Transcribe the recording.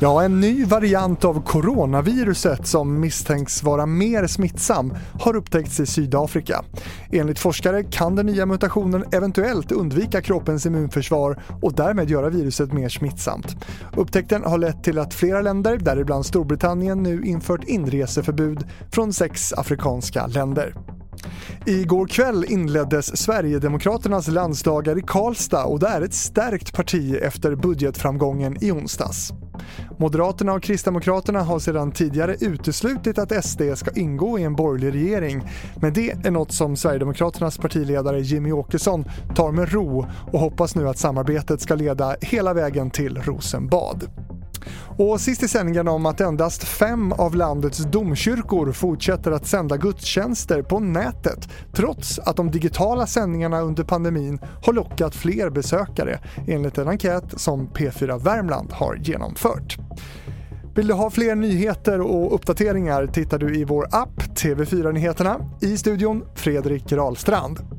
Ja, en ny variant av coronaviruset som misstänks vara mer smittsam har upptäckts i Sydafrika. Enligt forskare kan den nya mutationen eventuellt undvika kroppens immunförsvar och därmed göra viruset mer smittsamt. Upptäckten har lett till att flera länder, däribland Storbritannien, nu infört inreseförbud från sex afrikanska länder. Igår kväll inleddes Sverigedemokraternas landsdagar i Karlstad och det är ett stärkt parti efter budgetframgången i onsdags. Moderaterna och Kristdemokraterna har sedan tidigare uteslutit att SD ska ingå i en borgerlig regering, men det är något som Sverigedemokraternas partiledare Jimmy Åkesson tar med ro och hoppas nu att samarbetet ska leda hela vägen till Rosenbad. Och sist i sändningen om att endast fem av landets domkyrkor fortsätter att sända gudstjänster på nätet trots att de digitala sändningarna under pandemin har lockat fler besökare enligt en enkät som P4 Värmland har genomfört. Vill du ha fler nyheter och uppdateringar tittar du i vår app TV4 Nyheterna. I studion Fredrik Rahlstrand.